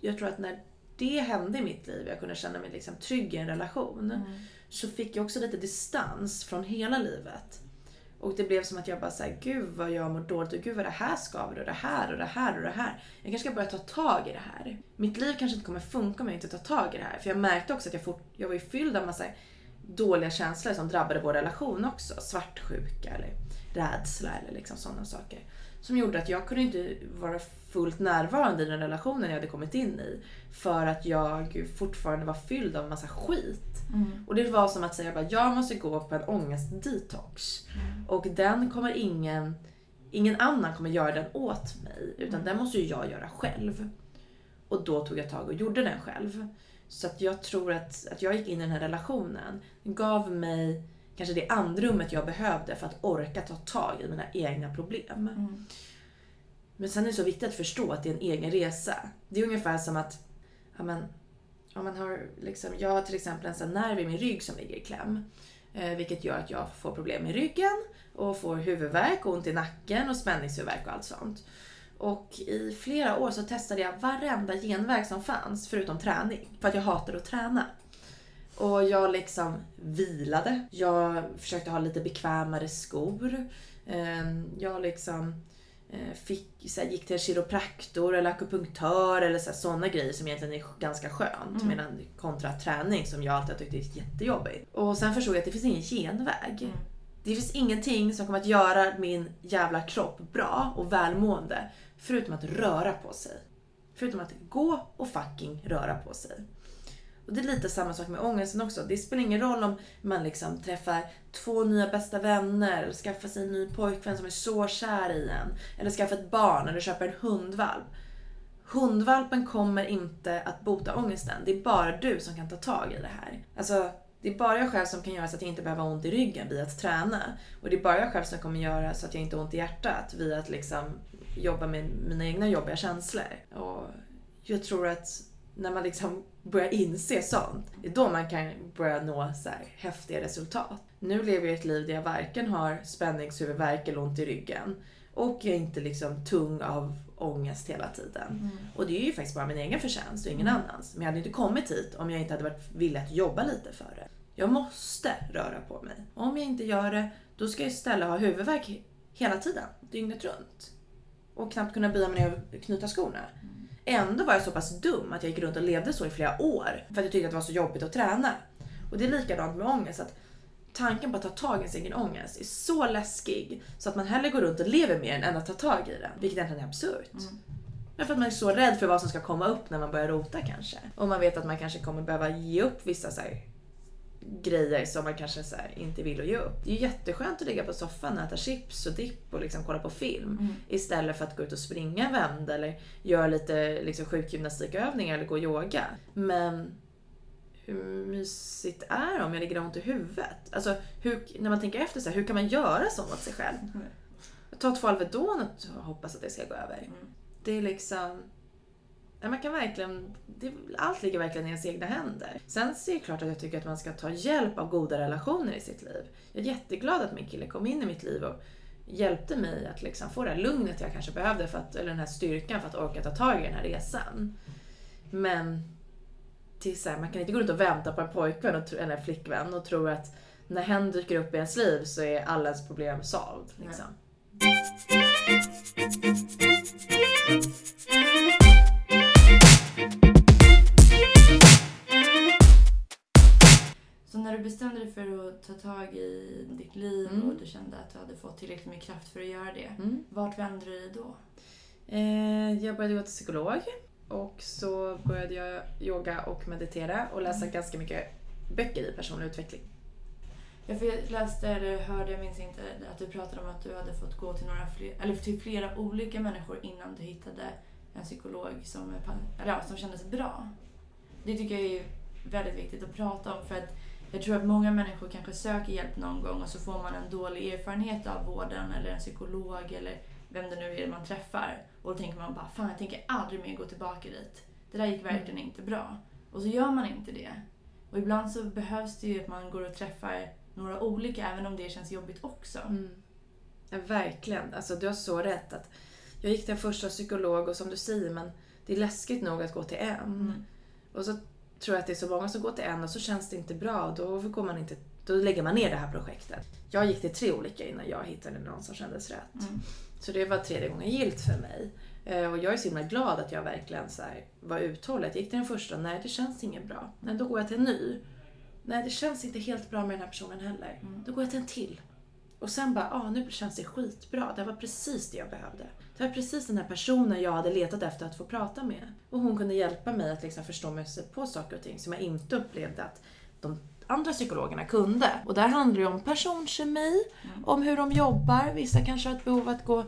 jag tror att när det hände i mitt liv, jag kunde känna mig liksom trygg i en relation. Mm så fick jag också lite distans från hela livet. Och det blev som att jag bara såhär, gud vad jag mår dåligt och gud vad det här skaver och det här och det här och det här. Jag kanske ska börja ta tag i det här. Mitt liv kanske inte kommer funka om jag inte tar tag i det här. För jag märkte också att jag, fort, jag var ju fylld av massa dåliga känslor som drabbade vår relation också. Svartsjuka eller rädsla eller liksom sådana saker. Som gjorde att jag kunde inte vara fullt närvarande i den relationen jag hade kommit in i. För att jag fortfarande var fylld av massa skit. Mm. Och det var som att säga att jag måste gå på en ångest-detox. Mm. Och den kommer ingen, ingen annan kommer göra den åt mig. Utan mm. den måste ju jag göra själv. Och då tog jag tag och gjorde den själv. Så att jag tror att, att jag gick in i den här relationen gav mig kanske det andrummet jag behövde för att orka ta tag i mina egna problem. Mm. Men sen är det så viktigt att förstå att det är en egen resa. Det är ungefär som att, ja men, om man har liksom, jag har till exempel en sån nerv i min rygg som ligger i kläm. Eh, vilket gör att jag får problem med ryggen och får huvudvärk, ont i nacken och spänningshuvudvärk och allt sånt. Och i flera år så testade jag varenda genväg som fanns förutom träning. För att jag hatade att träna. Och jag liksom vilade. Jag försökte ha lite bekvämare skor. Ehm, jag liksom Eh, fick, så här, gick till kiropraktor eller akupunktör eller sådana grejer som egentligen är ganska skönt. Mm. Medan kontra träning som jag alltid har tyckt är jättejobbigt. Och sen förstod jag att det finns ingen genväg. Mm. Det finns ingenting som kommer att göra min jävla kropp bra och välmående förutom att röra på sig. Förutom att gå och fucking röra på sig. Och det är lite samma sak med ångesten också. Det spelar ingen roll om man liksom träffar två nya bästa vänner eller skaffar sig en ny pojkvän som är så kär i en. Eller skaffar ett barn eller köper en hundvalp. Hundvalpen kommer inte att bota ångesten. Det är bara du som kan ta tag i det här. Alltså, det är bara jag själv som kan göra så att jag inte behöver ha ont i ryggen via att träna. Och det är bara jag själv som kommer göra så att jag inte har ont i hjärtat via att liksom jobba med mina egna jobbiga känslor. Och jag tror att när man liksom börjar inse sånt, det är då man kan börja nå så här häftiga resultat. Nu lever jag ett liv där jag varken har spänningshuvudvärk eller ont i ryggen. Och jag är inte liksom tung av ångest hela tiden. Mm. Och det är ju faktiskt bara min egen förtjänst och ingen mm. annans. Men jag hade inte kommit hit om jag inte hade varit villig att jobba lite för det. Jag måste röra på mig. Om jag inte gör det, då ska jag istället ha huvudvärk hela tiden, dygnet runt. Och knappt kunna böja mig ner och knyta skorna. Ändå var jag så pass dum att jag gick runt och levde så i flera år. För att jag tyckte att det var så jobbigt att träna. Och det är likadant med ångest. Att tanken på att ta tag i sin egen ångest är så läskig så att man hellre går runt och lever med den än att ta tag i den. Vilket egentligen är absurt. Mm. Men för att man är så rädd för vad som ska komma upp när man börjar rota kanske. Och man vet att man kanske kommer behöva ge upp vissa så här, grejer som man kanske inte vill att ge upp. Det är ju jätteskönt att ligga på soffan och äta chips och dipp och liksom kolla på film. Mm. Istället för att gå ut och springa en vända eller göra lite liksom, sjukgymnastikövningar eller gå yoga. Men hur mysigt är det om jag ligger ont i huvudet? Alltså, hur, när man tänker efter, så här, hur kan man göra så mot sig själv? Mm. Ta två Alvedon och hoppas att det ska gå över. Mm. Det är liksom... Man kan verkligen, det, allt ligger verkligen i ens egna händer. Sen så är det klart att jag tycker att man ska ta hjälp av goda relationer i sitt liv. Jag är jätteglad att min kille kom in i mitt liv och hjälpte mig att liksom få det här lugnet jag kanske behövde, för att, eller den här styrkan för att orka ta tag i den här resan. Men till så här, man kan inte gå runt och vänta på en pojkvän och, eller en flickvän och tro att när hen dyker upp i ens liv så är alla ens problem solved. Liksom. Mm. Bestämde dig för att ta tag i ditt liv mm. och du kände att du hade fått tillräckligt med kraft för att göra det. Mm. Vart vände du dig då? Eh, jag började gå till psykolog. Och så började jag yoga och meditera och läsa mm. ganska mycket böcker i personlig utveckling. Jag läste eller hörde, jag minns inte, att du pratade om att du hade fått gå till, några fler, eller till flera olika människor innan du hittade en psykolog som, eller ja, som kändes bra. Det tycker jag är väldigt viktigt att prata om för att jag tror att många människor kanske söker hjälp någon gång och så får man en dålig erfarenhet av vården eller en psykolog eller vem det nu är man träffar. Och då tänker man bara, fan jag tänker aldrig mer gå tillbaka dit. Det där gick mm. verkligen inte bra. Och så gör man inte det. Och ibland så behövs det ju att man går och träffar några olika, även om det känns jobbigt också. Mm. Ja, verkligen. Alltså du har så rätt. att Jag gick till en första psykolog och som du säger, men det är läskigt nog att gå till en. Mm. Och så tror jag att det är så många som går till en och så känns det inte bra. Då, går man inte, då lägger man ner det här projektet. Jag gick till tre olika innan jag hittade någon som kändes rätt. Mm. Så det var tredje gången gilt för mig. Eh, och jag är så himla glad att jag verkligen så var uthållig. Jag gick till den första, nej det känns inget bra. Nej, då går jag till en ny. Nej, det känns inte helt bra med den här personen heller. Mm. Då går jag till en till. Och sen bara, ah, nu känns det skitbra. Det var precis det jag behövde. Det var precis den här personen jag hade letat efter att få prata med. Och hon kunde hjälpa mig att liksom förstå mig på saker och ting som jag inte upplevde att de andra psykologerna kunde. Och där handlar det om personkemi, mm. om hur de jobbar. Vissa kanske har ett behov av att gå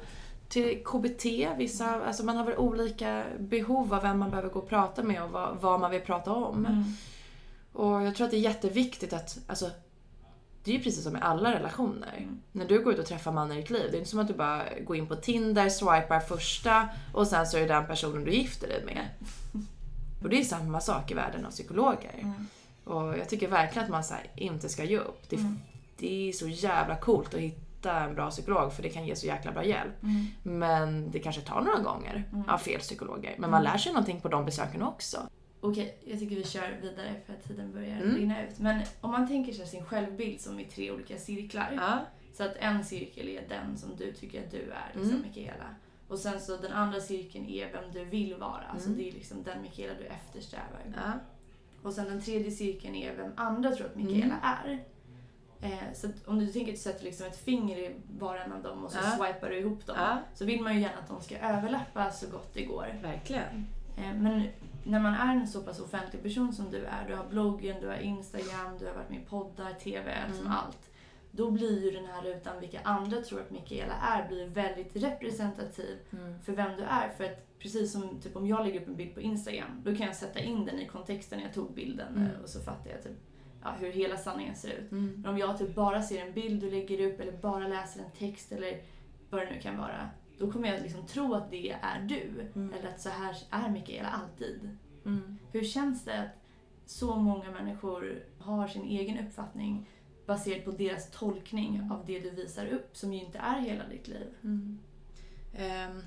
till KBT. Vissa, alltså man har väl olika behov av vem man behöver gå och prata med och vad, vad man vill prata om. Mm. Och jag tror att det är jätteviktigt att, alltså, det är ju precis som i alla relationer. Mm. När du går ut och träffar mannen i ditt liv, det är inte som att du bara går in på Tinder, swipar första och sen så är det den personen du gifter dig med. Och det är samma sak i världen av psykologer. Mm. Och jag tycker verkligen att man så inte ska ge upp. Det, mm. det, är så jävla coolt att hitta en bra psykolog för det kan ge så jäkla bra hjälp. Mm. Men det kanske tar några gånger mm. av fel psykologer. Men man mm. lär sig någonting på de besöken också. Okej, jag tycker vi kör vidare för att tiden börjar mm. rinna ut. Men om man tänker sig sin självbild som i tre olika cirklar. Ja. Så att en cirkel är den som du tycker att du är, liksom mm. Mikaela. Och sen så den andra cirkeln är vem du vill vara. Mm. Alltså det är liksom den Mikaela du eftersträvar. Ja. Och sen den tredje cirkeln är vem andra tror att Mikaela mm. är. Eh, så om du tänker att du sätter liksom ett finger i var en av dem och så Ja. swipar du ihop dem. Ja, Så vill man ju gärna att de ska överlappa så gott det går. verkligen. Eh, Men när man är en så pass offentlig person som du är, du har bloggen, du har Instagram, du har varit med i poddar, TV, liksom Mm. allt. Då blir ju den här rutan vilka andra tror att Mikaela är, blir väldigt representativ Mm. för vem du är. För att precis som typ om jag lägger upp en bild på Instagram, då kan jag sätta in den i kontexten jag tog bilden Mm. eh, och så fattar jag typ ja, hur hela sanningen ser ut. Mm. Men om jag typ bara ser en bild du lägger upp eller bara läser en text eller vad det nu kan vara, då kommer jag liksom tro att det är du. Mm. Eller att så här är Mikaela alltid. Mm. Hur känns det att så många människor har sin egen uppfattning baserat på deras tolkning av det du visar upp som ju inte är hela ditt liv? Mm. Ehm,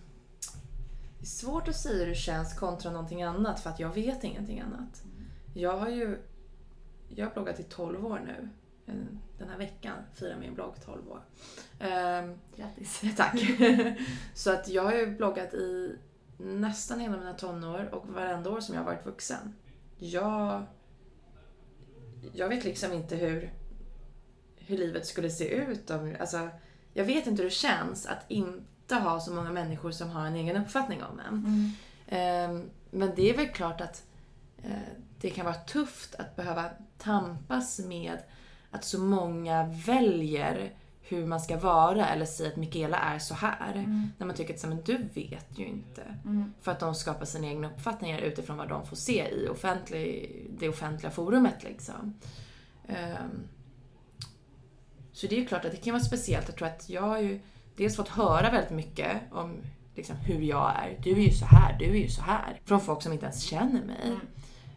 det är svårt att säga hur det känns kontra någonting annat för att jag vet ingenting annat. Jag har ju jag har bloggat i 12 år nu. Eh, Den här veckan firar min blogg 12 år. Ehm, Grattis! tack! Så att jag har ju bloggat i nästan hela mina tonår och varenda år som jag har varit vuxen. Jag, jag vet liksom inte hur, hur livet skulle se ut om... Alltså, jag vet inte hur det känns att inte ha så många människor som har en egen uppfattning om en. Mm. Ehm, Men det är väl klart att eh, det kan vara tufft att behöva tampas med att så många väljer hur man ska vara eller säger att Mikaela är så här. Mm. När man tycker att men du vet ju inte. Mm. För att de skapar sina egna uppfattningar utifrån vad de får se i offentlig, det offentliga forumet. Liksom. Ehm, så det är ju klart att det kan vara speciellt. Jag tror att jag har ju dels fått höra väldigt mycket om liksom, hur jag är. Du är ju så här, du är ju så här. Från folk som inte ens känner mig. Mm.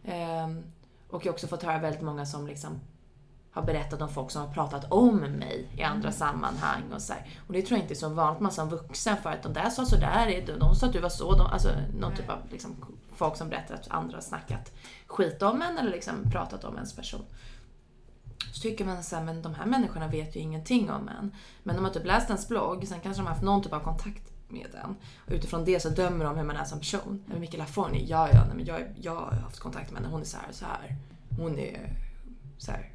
Ehm, och jag har också fått höra väldigt många som liksom har berättat om folk som har pratat om mig i andra sammanhang och så här. Och det tror jag inte är så vanligt man som vuxen för att de där sa sådär, de sa att du var så, de, alltså någon Nej. typ av liksom, folk som berättar att andra har snackat skit om en eller liksom pratat om ens person. Så tycker man så här, men de här människorna vet ju ingenting om en. Men de har typ läst ens blogg, sen kanske de har haft någon typ av kontakt med en. Och utifrån det så dömer de hur man är som person. Men Mikaela Forni, ja ja, nej, men jag, jag har haft kontakt med henne, hon är så här och så här. Hon är så här.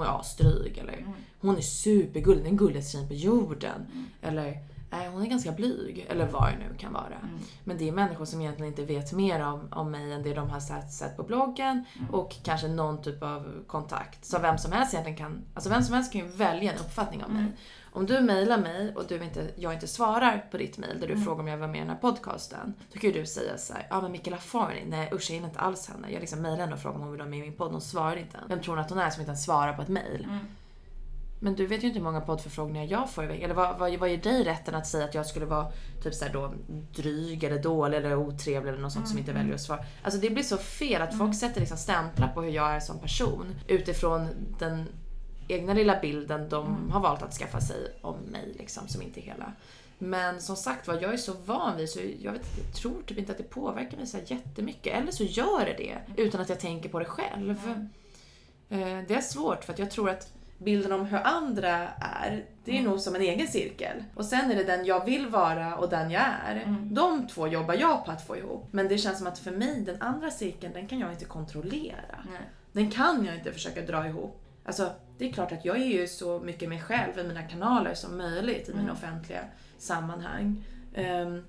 Hon är asdryg eller Mm. hon är supergullig, den gulligaste tjejen på jorden. Mm. Eller nej, hon är ganska blyg. Eller vad det nu kan vara. Mm. Men det är människor som egentligen inte vet mer om, om mig än det de har sett, sett på bloggen Mm. och kanske någon typ av kontakt. Så vem som helst egentligen kan, alltså vem som helst kan ju välja en uppfattning om mig. Mm. Om du mejlar mig och du inte, jag inte svarar på ditt mejl där du Mm. frågar om jag var med i den här podcasten. Då kan ju du säga så här, ja ah, men Mikaela Forni, nej usch jag gillar inte alls henne. Jag liksom mejlade henne och frågade om hon vill vara med i min podd, hon svarar inte. Vem tror hon att hon är som inte ens svarar på ett mejl? Mm. Men du vet ju inte hur många poddförfrågningar jag får i veckan. Eller vad, vad, vad ger dig rätten att säga att jag skulle vara typ så här då, dryg eller dålig eller otrevlig eller något sånt som inte Mm. väljer att svara. Alltså det blir så fel att Mm. folk sätter liksom stämplar på hur jag är som person utifrån den egna lilla bilden de Mm. har valt att skaffa sig om mig liksom, som inte är hela. Men som sagt var, jag är så van vid så jag, vet, jag tror typ inte att det påverkar mig så här jättemycket. Eller så gör det det utan att jag tänker på det själv. Mm. Det är svårt för att jag tror att bilden om hur andra är, det är Mm. nog som en egen cirkel. Och sen är det den jag vill vara och den jag är. Mm. De två jobbar jag på att få ihop. Men det känns som att för mig, den andra cirkeln, den kan jag inte kontrollera. Nej. Den kan jag inte försöka dra ihop. Alltså, det är klart att jag är ju så mycket mig själv i mina kanaler som möjligt i mina Mm. offentliga sammanhang. Ehm,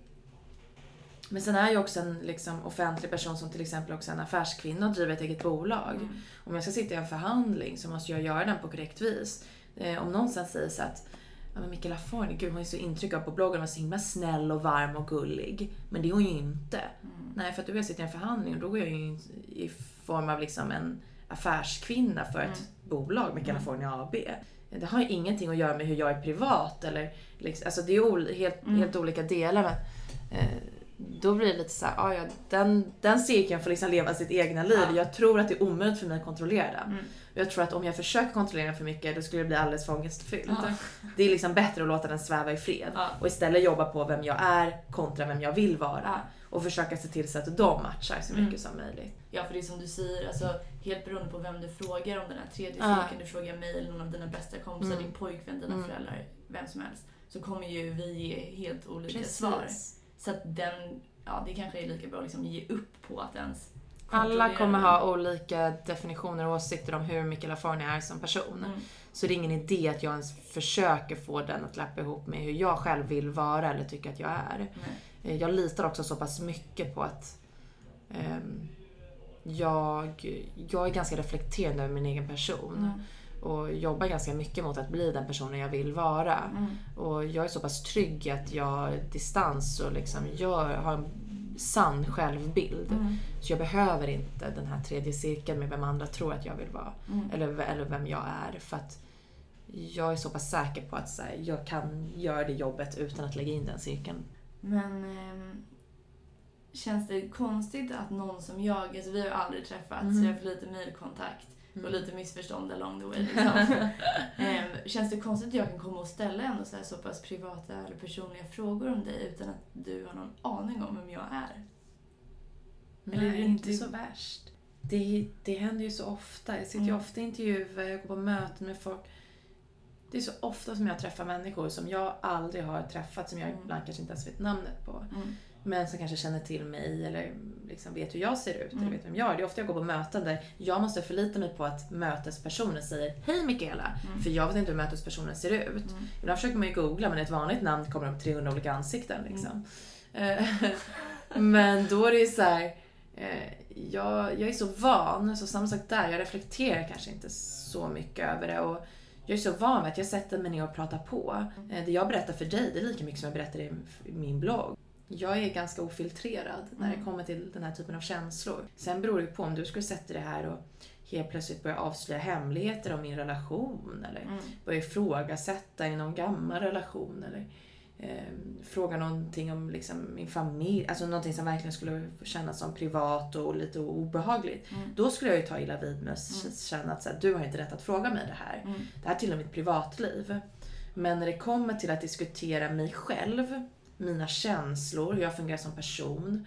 men sen är jag också en liksom, offentlig person som till exempel också är en affärskvinna och driver ett eget bolag. Mm. Om jag ska sitta i en förhandling så måste jag göra den på korrekt vis. Eh, om någon sen säger så att Ja men Mikaela Forni, gud hon är så intryck av på bloggen, hon var så himla snäll och varm och gullig. Men det är hon ju inte. Mm. Nej, för att du och jag sitter i en förhandling och då går jag ju in i form av liksom en affärskvinna för ett bolag med California AB. Det har ju ingenting att göra med hur jag är privat eller liksom, alltså det är ol- helt, Mm. helt olika delar. Men, eh, då blir det lite så här, ah, ja, den, den cirkeln får liksom leva sitt egna liv. Ja. Jag tror att det är omöjligt för mig att kontrollera den. Mm. Jag tror att om jag försöker kontrollera den för mycket då skulle det bli alldeles för ångestfyllt. Ja. Det är liksom bättre att låta den sväva i fred. Ja. Och istället jobba på vem jag är kontra vem jag vill vara. Och försöka se till så att de matchar så Mm. mycket som möjligt. Ja, för det är som du säger, alltså, helt beroende på vem du frågar om den här tredje cirkeln, du frågar mig eller någon av dina bästa kompisar, Mm. din pojkvän, dina Mm. föräldrar, vem som helst, så kommer ju vi ge helt olika svar. Så att den, ja det kanske är lika bra att liksom ge upp på att ens Alla kommer ha olika definitioner och åsikter om hur Michaela Forni är som person. Mm. Så det är ingen idé att jag ens försöker få den att lappa ihop med hur jag själv vill vara eller tycker att jag är. Nej. Eh, Jag litar också så pass mycket på att ehm, jag, jag är ganska reflekterande över min egen person. Mm. Och jobbar ganska mycket mot att bli den personen jag vill vara. Mm. Och jag är så pass trygg att jag har distans och liksom gör, har en sann självbild. Mm. Så jag behöver inte den här tredje cirkeln med vem andra tror att jag vill vara. Mm. Eller, eller vem jag är. För att jag är så pass säker på att här, jag kan göra det jobbet utan att lägga in den cirkeln. Men ehm, känns det konstigt att någon som jag, alltså vi har ju aldrig träffats Mhm. så jag har haft lite mejlkontakt och Mm. lite missförstånd along the way. Liksom. Ehm, känns det konstigt att jag kan komma och ställa ändå så, här så pass privata eller personliga frågor om dig utan att du har någon aning om vem jag är? Eller är Nej, det inte inte- så värst. Det, det händer ju så ofta. Jag sitter ju Mm. ofta i intervjuer, jag går på möten med folk. Det är så ofta som jag träffar människor som jag aldrig har träffat, som jag Mm. ibland kanske inte ens vet namnet på. Mm. Men som kanske känner till mig eller liksom vet hur jag ser ut Mm. eller vet vem jag är. Det är ofta jag går på möten där jag måste förlita mig på att mötespersonen säger Hej Mikaela! Mm. För jag vet inte hur mötespersonen ser ut. Mm. Ibland försöker man ju googla men ett vanligt namn kommer upp 300 olika ansikten liksom. Eh, men då är det ju så här. eh, jag, jag är så van, så samma sak där. Jag reflekterar kanske inte så mycket över det. Och jag är så van vid att jag sätter mig ner och pratar på. Eh, Det jag berättar för dig, det är lika mycket som jag berättar i i min blogg. Jag är ganska ofiltrerad när det Mm. kommer till den här typen av känslor. Sen beror det ju på om du skulle sätta dig här och helt plötsligt börja avslöja hemligheter om min relation eller Mm. börja ifrågasätta i någon gammal relation eller eh, fråga någonting om liksom, min familj, alltså någonting som verkligen skulle kännas som privat och lite obehagligt. Mm. Då skulle jag ju ta illa vid mig och Mm. känna att så här, du har inte rätt att fråga mig det här. Mm. Det här tillhör mitt privatliv. Men när det kommer till att diskutera mig själv, mina känslor, hur jag fungerar som person.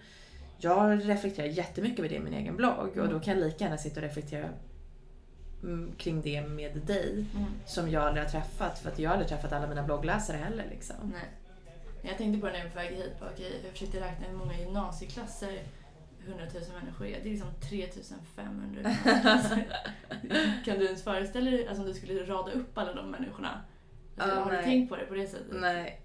Jag reflekterar jättemycket över det i min egen blogg och då kan jag lika gärna sitta och reflektera mm, kring det med dig Mm. som jag aldrig har träffat. För att jag har aldrig träffat alla mina bloggläsare heller. Liksom. Nej. Jag tänkte på det när jag var på väg hit. Bara, okej, jag försökte räkna hur många gymnasieklasser 100 000 människor är. Det är liksom 3500 gymnasieklasser. Kan du ens föreställa dig alltså, om du skulle rada upp alla de människorna? Alltså, Ja, har du nej. tänkt på det på det sättet? Nej.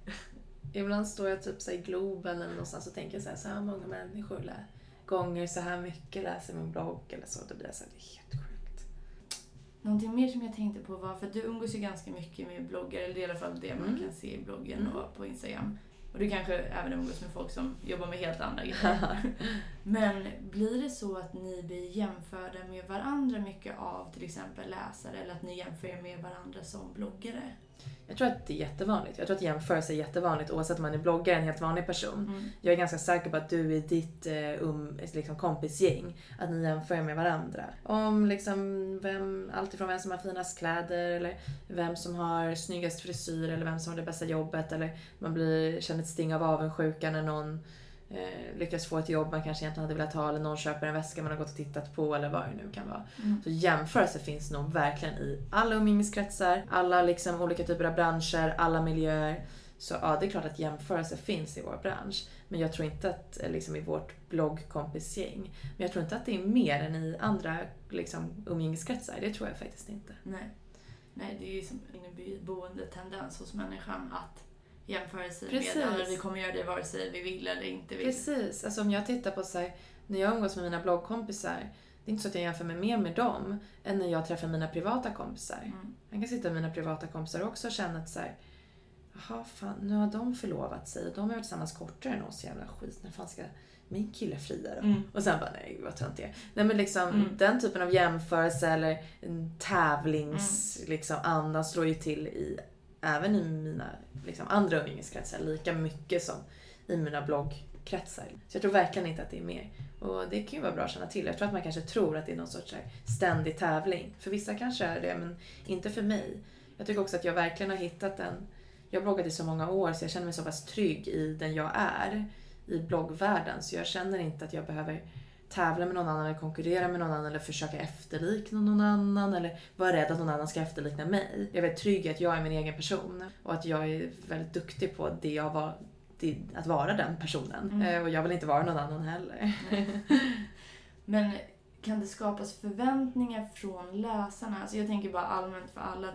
Ibland står jag typ så i Globen eller någonstans och tänker så här, så här många människor lä- gånger så här mycket läser min blogg eller så. Då blir jag så här, det är helt sjukt. Någonting mer som jag tänkte på var, för du umgås ju ganska mycket med bloggare, eller i alla fall det man Mm. kan se i bloggen Mm. och på Instagram. Och du kanske även umgås med folk som jobbar med helt andra grejer. Men blir det så att ni blir jämförda med varandra mycket av till exempel läsare, eller att ni jämför er med varandra som bloggare? Jag tror att det är jättevanligt. Jag tror att jämförelse är jättevanligt oavsett om man är bloggare eller en helt vanlig person. Jag är ganska säker på att du i ditt eh, um, liksom kompisgäng, att ni jämför med varandra. Om liksom vem, allt ifrån vem som har finast kläder eller vem som har snyggast frisyr eller vem som har det bästa jobbet eller man blir, känner ett sting av avundsjuka när någon eh, lyckas få ett jobb man kanske egentligen hade velat ha eller någon köper en väska man har gått och tittat på eller vad det nu kan vara. Mm. Så jämförelse finns nog verkligen i alla umgängeskretsar, alla liksom olika typer av branscher, alla miljöer. Så ja, det är klart att jämförelse finns i vår bransch. Men jag tror inte att, eh, liksom i vårt bloggkompisgäng, men jag tror inte att det är mer än i andra liksom, umgängeskretsar. Det tror jag faktiskt inte. Nej. Nej, det är ju som en inneboende tendens hos människan att jämföra sig Precis. med andra. Vi kommer göra det vare sig vi vill eller inte vill. Precis, alltså om jag tittar på så här, när jag umgås med mina bloggkompisar, det är inte så att jag jämför mig mer med dem än när jag träffar mina privata kompisar. Mm. Jag kan sitta med mina privata kompisar också och känna att så här, jaha fan, nu har de förlovat sig och de har varit tillsammans kortare än oss, jävla skit. När fan ska min kille fria då? Mm. Och sen bara, nej vad tönt det är. Nej men liksom Mm. den typen av jämförelse eller en tävlings Mm. liksom, andan slår ju till i även i mina liksom, andra umgängeskretsar lika mycket som i mina bloggkretsar. Så jag tror verkligen inte att det är mer. Och det kan ju vara bra att känna till. Jag tror att man kanske tror att det är någon sorts här ständig tävling. För vissa kanske är det, men inte för mig. Jag tycker också att jag verkligen har hittat en... Jag har bloggat i så många år så jag känner mig så pass trygg i den jag är i bloggvärlden. Så jag känner inte att jag behöver tävla med någon annan eller konkurrera med någon annan eller försöka efterlikna någon annan eller vara rädd att någon annan ska efterlikna mig. Jag är väldigt trygg i att jag är min egen person och att jag är väldigt duktig på det jag var, det, att vara den personen. Mm. Eh, Och jag vill inte vara någon annan heller. Men kan det skapas förväntningar från läsarna? Alltså jag tänker bara allmänt för alla.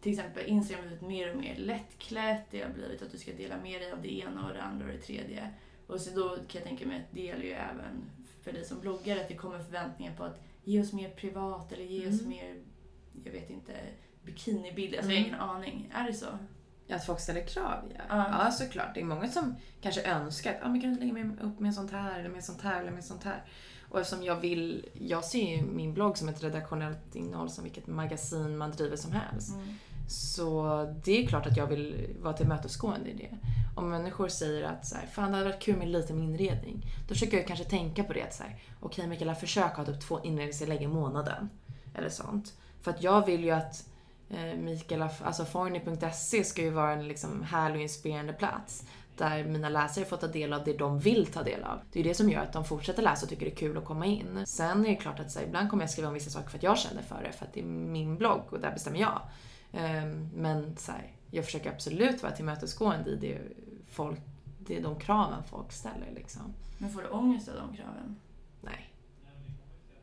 Till exempel Instagram har blivit mer och mer lättklätt. Det har blivit att du ska dela med dig av det ena och det andra och det tredje. Och så då kan jag tänka mig att det gäller ju även för dig som bloggare att det kommer förväntningar på att ge oss mer privat eller ge oss Mm. mer, jag vet inte, bikinibilder. Alltså jag har Mm. ingen aning. Är det så? Att folk ställer krav, ja. Ja. Ja, såklart. Det är många som kanske önskar att ah, men kan du lägga mig upp med sånt här, eller med sånt här, eller med sånt här. Och eftersom jag vill, jag ser ju min blogg som ett redaktionellt innehåll som vilket magasin man driver som helst. Mm. Så det är klart att jag vill vara tillmötesgående i det. Om människor säger att så här, fan det hade varit kul med lite med inredning. Då försöker jag kanske tänka på det att så här, okej Mikaela försök ha typ två inredningsinlägg i månaden. Eller sånt. För att jag vill ju att eh, Mikaela, alltså forny.se ska ju vara en liksom härlig och inspirerande plats. Där mina läsare får ta del av det de vill ta del av. Det är ju det som gör att de fortsätter läsa och tycker det är kul att komma in. Sen är det klart att så här, ibland kommer jag skriva om vissa saker för att jag känner för det, för att det är min blogg och där bestämmer jag. Ehm, Men så här, jag försöker absolut vara tillmötesgående i det, folk, det är de kraven folk ställer. Liksom. Men får du ångest av de kraven? Nej,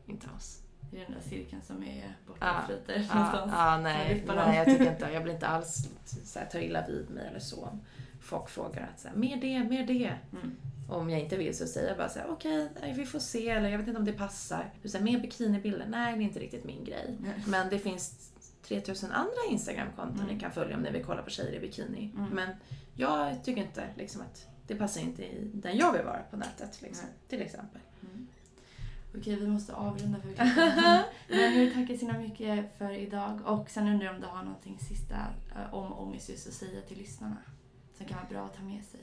inte alls. I den där cirkeln som är borta och flyter Ja, någonstans. Som nej, nej, jag tycker inte, jag blir inte alls så här, tar illa vid mig eller så. Folk frågar att så här, mer det, mer det. Mm. Om jag inte vill så säger jag bara så här, okej, nej, vi får se, eller jag vet inte om det passar. Du säger mer bikinibilder, nej det är inte riktigt min grej. Nej. Men det finns 3000 andra Instagramkonton Mm. ni kan följa om ni vill kolla på tjejer i bikini. Mm. Men jag tycker inte liksom att det passar inte i den jag vill vara på nätet. Liksom, Nej. till exempel. Mm. Okej, vi måste avrunda för. Men jag vill tacka så mycket för idag. Och sen undrar jag om du har någonting sista eh, om ångest just att säga till lyssnarna. Som kan vara bra att ta med sig.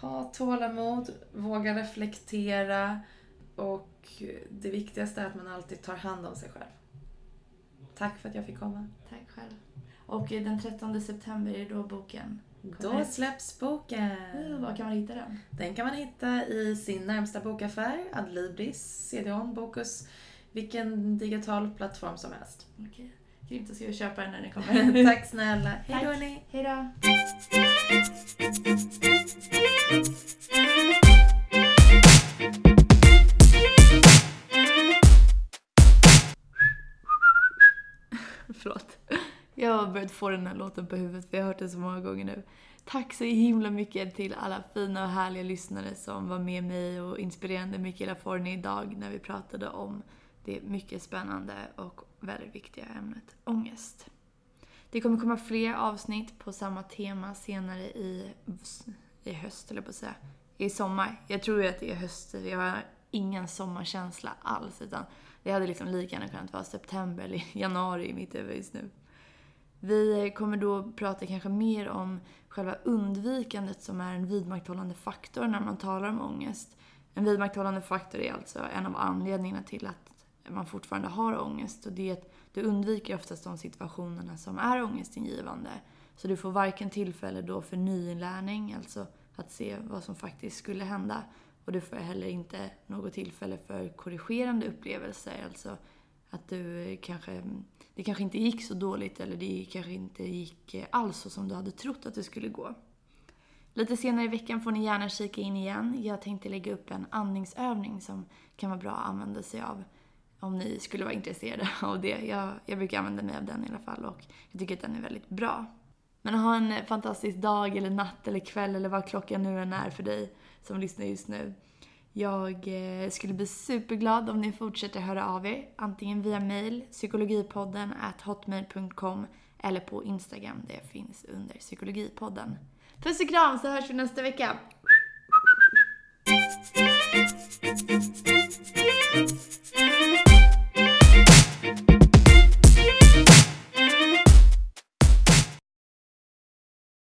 Ha tålamod, våga reflektera och det viktigaste är att man alltid tar hand om sig själv. Tack för att jag fick komma. Tack själv. Och eh, den 13 september är då boken. Då släpps boken. Uh, var kan man hitta den? Den kan man hitta i sin närmsta bokaffär, Adlibris, CDON, Bokus, vilken digital plattform som helst. Okej. Grymt, då ska köpa den när den kommer. Tack snälla. Hej då hörni. Hej då! Förlåt. Jag har börjat få den här låten på huvudet för jag har hört den så många gånger nu. Tack så himla mycket till alla fina och härliga lyssnare som var med mig och inspirerande Mikaela Forni idag när vi pratade om det mycket spännande och väldigt viktiga ämnet ångest. Det kommer komma fler avsnitt på samma tema senare i, i höst, eller på att säga. I sommar. Jag tror ju att det är höst. Jag har ingen sommarkänsla alls. Utan det hade liksom lika gärna kunnat vara september eller januari i mitt huvud just nu. Vi kommer då prata kanske mer om själva undvikandet som är en vidmakthållande faktor när man talar om ångest. En vidmakthållande faktor är alltså en av anledningarna till att man fortfarande har ångest. Och det är att du undviker oftast de situationerna som är ångestingivande. Så du får varken tillfälle då för nyinlärning, alltså att se vad som faktiskt skulle hända. Och du får heller inte något tillfälle för korrigerande upplevelser, alltså att du kanske, det kanske inte gick så dåligt eller det kanske inte gick eh, alls så som du hade trott att det skulle gå. Lite senare i veckan får ni gärna kika in igen. Jag tänkte lägga upp en andningsövning som kan vara bra att använda sig av om ni skulle vara intresserade av det. Jag, jag brukar använda mig av den i alla fall och jag tycker att den är väldigt bra. Men ha en fantastisk dag eller natt eller kväll eller vad klockan nu än är för dig som lyssnar just nu. Jag eh, skulle bli superglad om ni fortsätter höra av er, antingen via mail, psykologipodden at hotmail.com eller på Instagram, det finns under psykologipodden. Puss och kram så hörs vi nästa vecka!